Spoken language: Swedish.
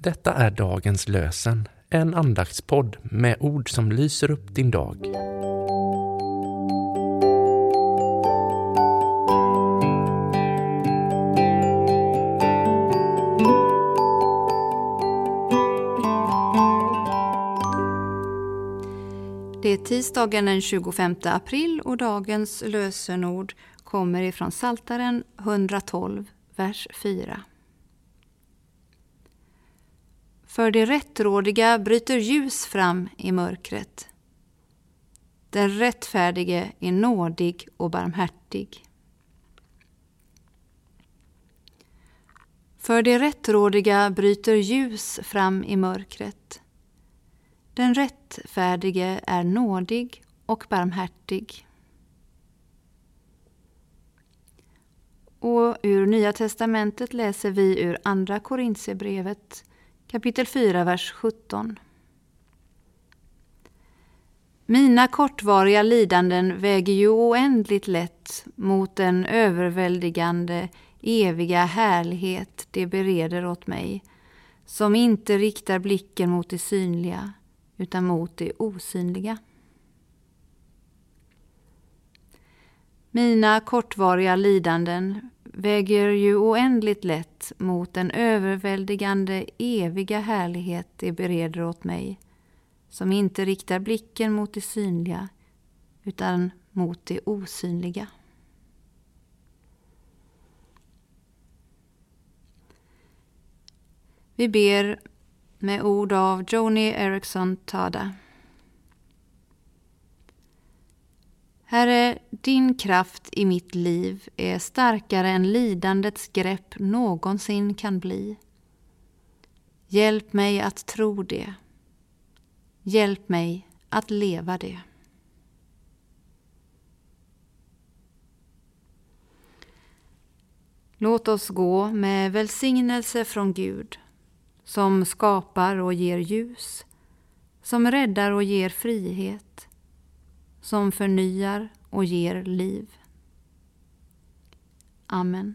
Detta är dagens lösen, en andaktspodd med ord som lyser upp din dag. Det är tisdagen den 25 april och dagens lösenord kommer ifrån Saltaren 112, vers 4. För det rättrådiga bryter ljus fram i mörkret. Den rättfärdige är nådig och barmhärtig. För det rättrådiga bryter ljus fram i mörkret. Den rättfärdige är nådig och barmhärtig. Och ur Nya testamentet läser vi ur Andra Korintierbrevet kapitel 4, vers 17. Mina kortvariga lidanden väger ju oändligt lätt mot den överväldigande, eviga härlighet det bereder åt mig, som inte riktar blicken mot det synliga, utan mot det osynliga. Mina kortvariga lidanden väger ju oändligt lätt mot den överväldigande eviga härlighet det bereder åt mig, som inte riktar blicken mot det synliga, utan mot det osynliga. Vi ber med ord av Joni Eriksson Tada. Herre, din kraft i mitt liv är starkare än lidandets grepp någonsin kan bli. Hjälp mig att tro det. Hjälp mig att leva det. Låt oss gå med välsignelse från Gud som skapar och ger ljus, som räddar och ger frihet, som förnyar och ger liv. Amen.